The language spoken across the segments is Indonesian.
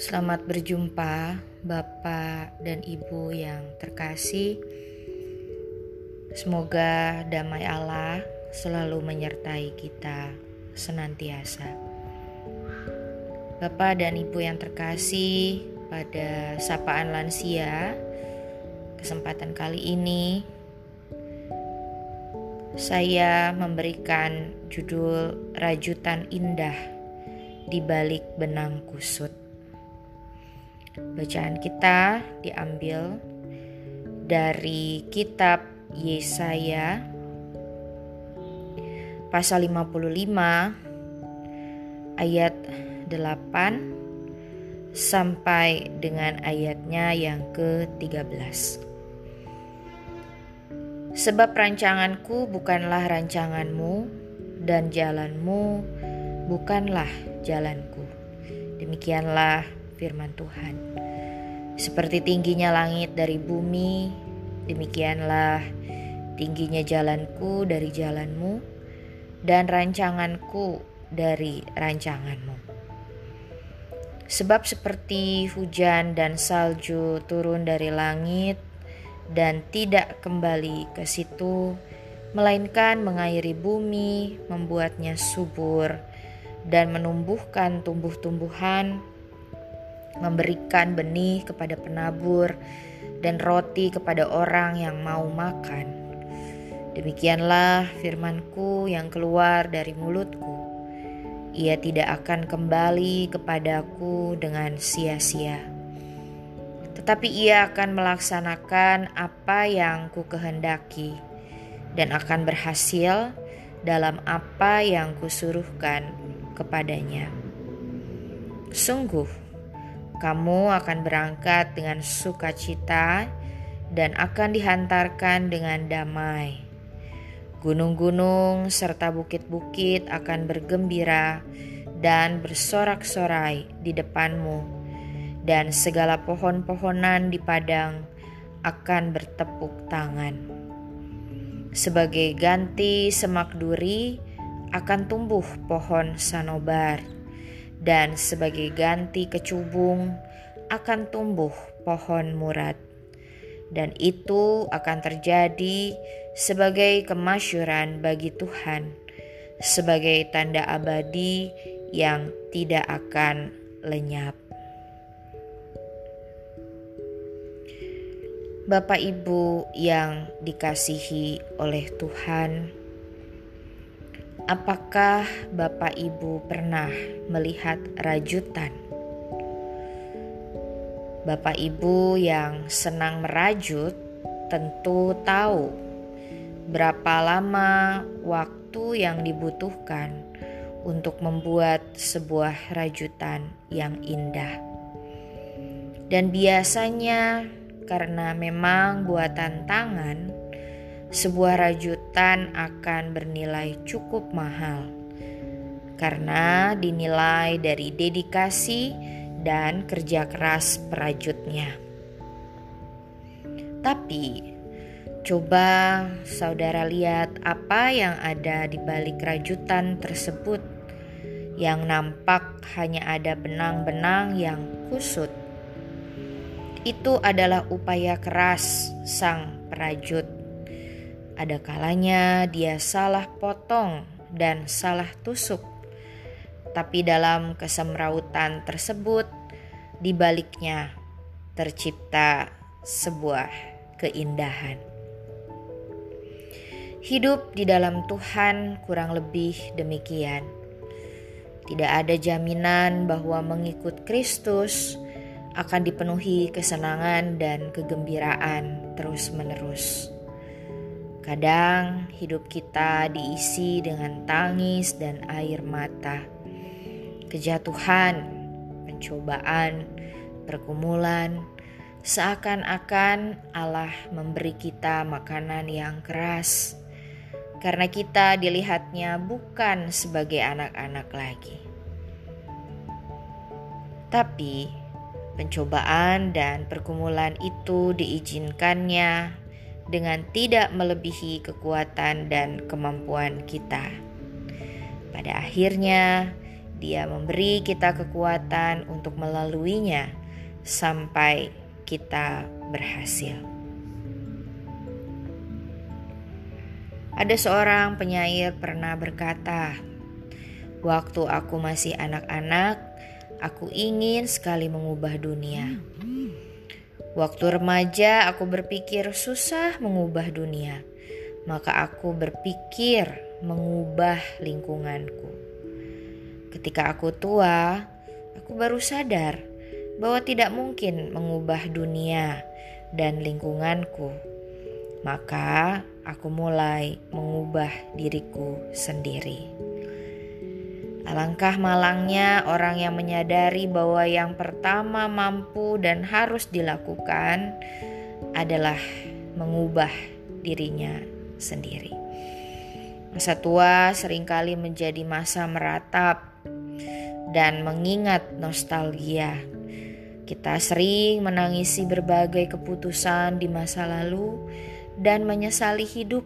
Selamat berjumpa, Bapak dan Ibu yang terkasih. Semoga damai Allah selalu menyertai kita senantiasa. Bapak dan Ibu yang terkasih, pada sapaan lansia, kesempatan kali ini saya memberikan judul Rajutan Indah di balik benang kusut. Bacaan kita diambil dari kitab Yesaya pasal 55 ayat 8 sampai dengan ayatnya yang ke-13. Sebab rancanganku bukanlah rancanganmu dan jalanmu bukanlah jalanku. Demikianlah firman Tuhan. Seperti tingginya langit dari bumi, demikianlah tingginya jalanku dari jalanmu, dan rancanganku dari rancanganmu. Sebab seperti hujan dan salju turun dari langit dan tidak kembali ke situ, melainkan mengairi bumi, membuatnya subur, dan menumbuhkan tumbuh-tumbuhan memberikan benih kepada penabur, dan roti kepada orang yang mau makan. Demikianlah firmanku yang keluar dari mulutku. Ia tidak akan kembali kepadaku dengan sia-sia. Tetapi ia akan melaksanakan apa yang ku kehendaki dan akan berhasil dalam apa yang kusuruhkan kepadanya. Sungguh, kamu akan berangkat dengan sukacita dan akan dihantarkan dengan damai. Gunung-gunung serta bukit-bukit akan bergembira dan bersorak-sorai di depanmu, dan segala pohon-pohonan di padang akan bertepuk tangan. Sebagai ganti semak duri akan tumbuh pohon sanobar dan sebagai ganti kecubung akan tumbuh pohon murad. Dan itu akan terjadi sebagai kemasyuran bagi Tuhan, sebagai tanda abadi yang tidak akan lenyap. Bapak Ibu yang dikasihi oleh Tuhan, Apakah Bapak Ibu pernah melihat rajutan? Bapak Ibu yang senang merajut tentu tahu berapa lama waktu yang dibutuhkan untuk membuat sebuah rajutan yang indah. Dan biasanya karena memang buatan tangan, sebuah rajutan akan bernilai cukup mahal karena dinilai dari dedikasi dan kerja keras perajutnya. Tapi coba saudara lihat apa yang ada di balik rajutan tersebut yang nampak hanya ada benang-benang yang kusut. Itu adalah upaya keras sang perajut ada kalanya dia salah potong dan salah tusuk. Tapi dalam kesemrautan tersebut, di baliknya tercipta sebuah keindahan. Hidup di dalam Tuhan kurang lebih demikian. Tidak ada jaminan bahwa mengikut Kristus akan dipenuhi kesenangan dan kegembiraan terus-menerus. Kadang hidup kita diisi dengan tangis dan air mata, kejatuhan, pencobaan, pergumulan, seakan-akan Allah memberi kita makanan yang keras karena kita dilihatnya bukan sebagai anak-anak lagi. Tapi pencobaan dan pergumulan itu diizinkannya dengan tidak melebihi kekuatan dan kemampuan kita. Pada akhirnya, Dia memberi kita kekuatan untuk melaluinya sampai kita berhasil. Ada seorang penyair pernah berkata, "Waktu aku masih anak-anak, aku ingin sekali mengubah dunia. Waktu remaja, aku berpikir susah mengubah dunia, maka aku berpikir mengubah lingkunganku. Ketika aku tua, aku baru sadar bahwa tidak mungkin mengubah dunia dan lingkunganku. Maka aku mulai mengubah diriku sendiri. Alangkah malangnya orang yang menyadari bahwa yang pertama mampu dan harus dilakukan adalah mengubah dirinya sendiri. Masa tua sering kali menjadi masa meratap dan mengingat nostalgia. Kita sering menangisi berbagai keputusan di masa lalu dan menyesali hidup.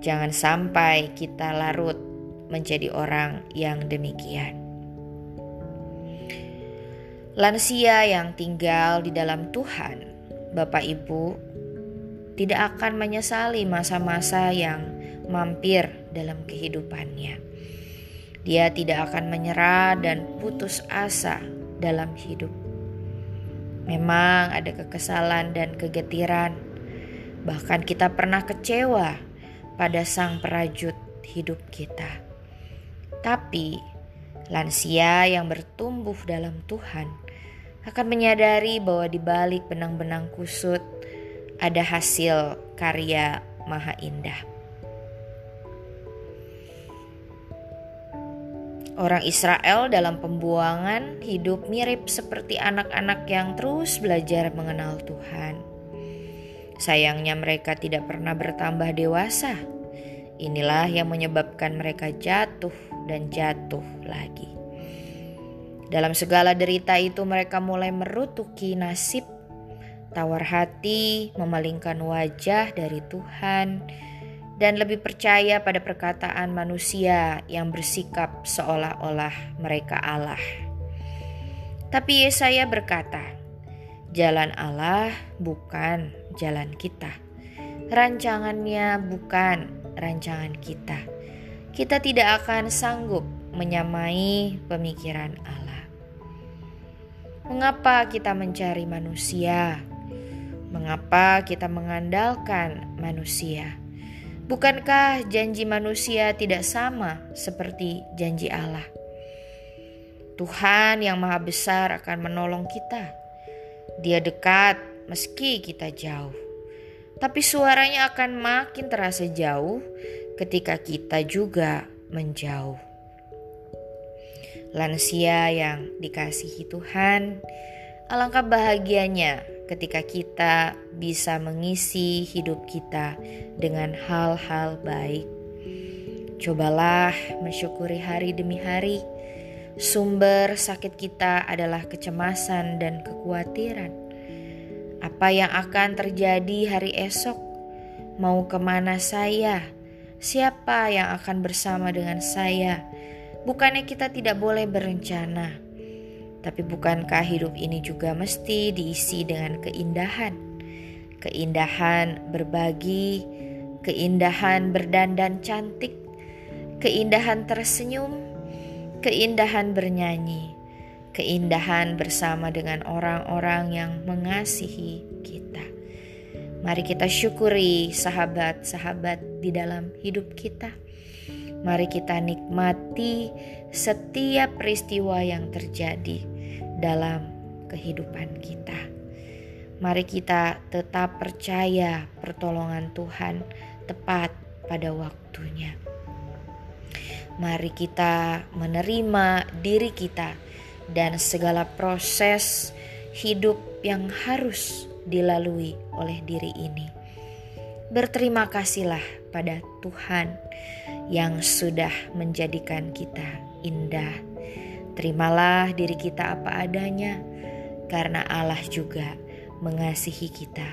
Jangan sampai kita larut menjadi orang yang demikian. Lansia yang tinggal di dalam Tuhan, Bapak Ibu, tidak akan menyesali masa-masa yang mampir dalam kehidupannya. Dia tidak akan menyerah dan putus asa dalam hidup. Memang ada kekesalan dan kegetiran, Bahkan kita pernah kecewa pada sang perajut hidup kita. Tapi lansia yang bertumbuh dalam Tuhan akan menyadari bahwa di balik benang-benang kusut ada hasil karya maha indah. Orang Israel dalam pembuangan hidup mirip seperti anak-anak yang terus belajar mengenal Tuhan. Sayangnya mereka tidak pernah bertambah dewasa. Inilah yang menyebabkan mereka jatuh dan jatuh lagi. Dalam segala derita itu mereka mulai merutuki nasib, tawar hati, memalingkan wajah dari Tuhan, dan lebih percaya pada perkataan manusia yang bersikap seolah-olah mereka Allah. Tapi Yesaya berkata, "Jalan Allah bukan jalan kita. Rancangannya bukan rancangan kita. Kita tidak akan sanggup menyamai pemikiran Allah. Mengapa kita mencari manusia? Mengapa kita mengandalkan manusia? Bukankah janji manusia tidak sama seperti janji Allah? Tuhan yang Maha Besar akan menolong kita. Dia dekat meski kita jauh. Tapi suaranya akan makin terasa jauh ketika kita juga menjauh. Lansia yang dikasihi Tuhan, alangkah bahagianya ketika kita bisa mengisi hidup kita dengan hal-hal baik. Cobalah mensyukuri hari demi hari. Sumber sakit kita adalah kecemasan dan kekhawatiran. Apa yang akan terjadi hari esok? Mau ke mana saya? Siapa yang akan bersama dengan saya? Bukannya kita tidak boleh berencana, tapi bukankah hidup ini juga mesti diisi dengan keindahan? Keindahan berbagi, keindahan berdandan cantik, keindahan tersenyum, keindahan bernyanyi keindahan bersama dengan orang-orang yang mengasihi kita. Mari kita syukuri sahabat-sahabat di dalam hidup kita. Mari kita nikmati setiap peristiwa yang terjadi dalam kehidupan kita. Mari kita tetap percaya pertolongan Tuhan tepat pada waktunya. Mari kita menerima diri kita dan segala proses hidup yang harus dilalui oleh diri ini. Berterima kasihlah pada Tuhan yang sudah menjadikan kita indah. Terimalah diri kita apa adanya, karena Allah juga mengasihi kita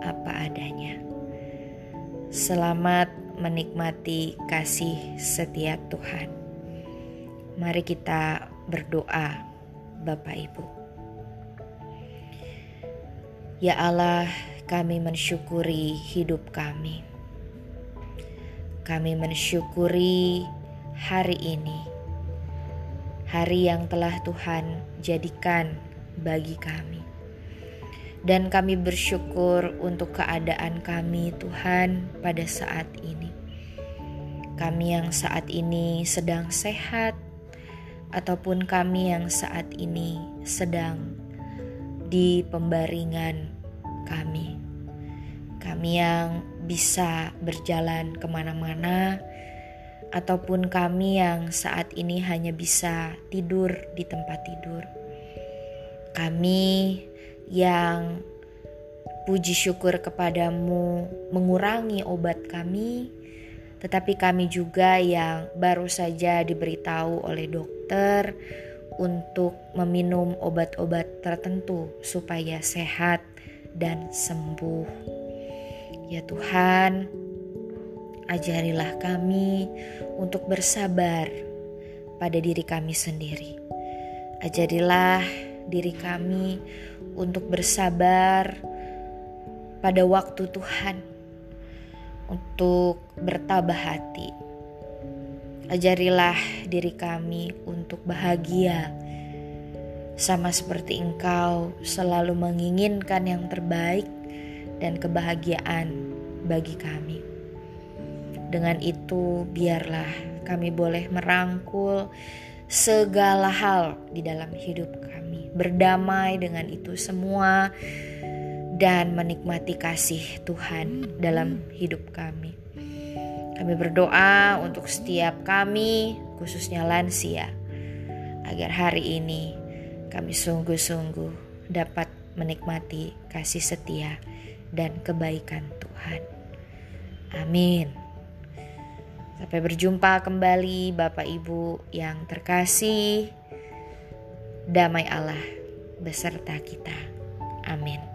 apa adanya. Selamat menikmati kasih setiap Tuhan. Mari kita berdoa, Bapak Ibu. Ya Allah, kami mensyukuri hidup kami. Kami mensyukuri hari ini, hari yang telah Tuhan jadikan bagi kami dan kami bersyukur untuk keadaan kami, Tuhan, pada saat ini. Kami yang saat ini sedang sehat, ataupun kami yang saat ini sedang di pembaringan kami. Kami yang bisa berjalan ke mana-mana, ataupun kami yang saat ini hanya bisa tidur di tempat tidur. Kami yang puji syukur kepadamu mengurangi obat kami, tetapi kami juga yang baru saja diberitahu oleh dokter untuk meminum obat-obat tertentu supaya sehat dan sembuh. Ya Tuhan, ajarilah kami untuk bersabar pada diri kami sendiri. Ajarilah diri kami untuk bersabar pada waktu Tuhan, untuk bertabah hati. Ajarilah diri kami untuk bahagia, sama seperti Engkau selalu menginginkan yang terbaik dan kebahagiaan bagi kami. Dengan itu, biarlah kami boleh merangkul segala hal di dalam hidup kami, berdamai dengan itu semua, dan menikmati kasih Tuhan dalam hidup kami. Kami berdoa untuk setiap kami, khususnya lansia, agar hari ini kami sungguh-sungguh dapat menikmati kasih setia dan kebaikan Tuhan. Amin. Sampai berjumpa kembali Bapak Ibu yang terkasih. Damai Allah beserta kita. Amin.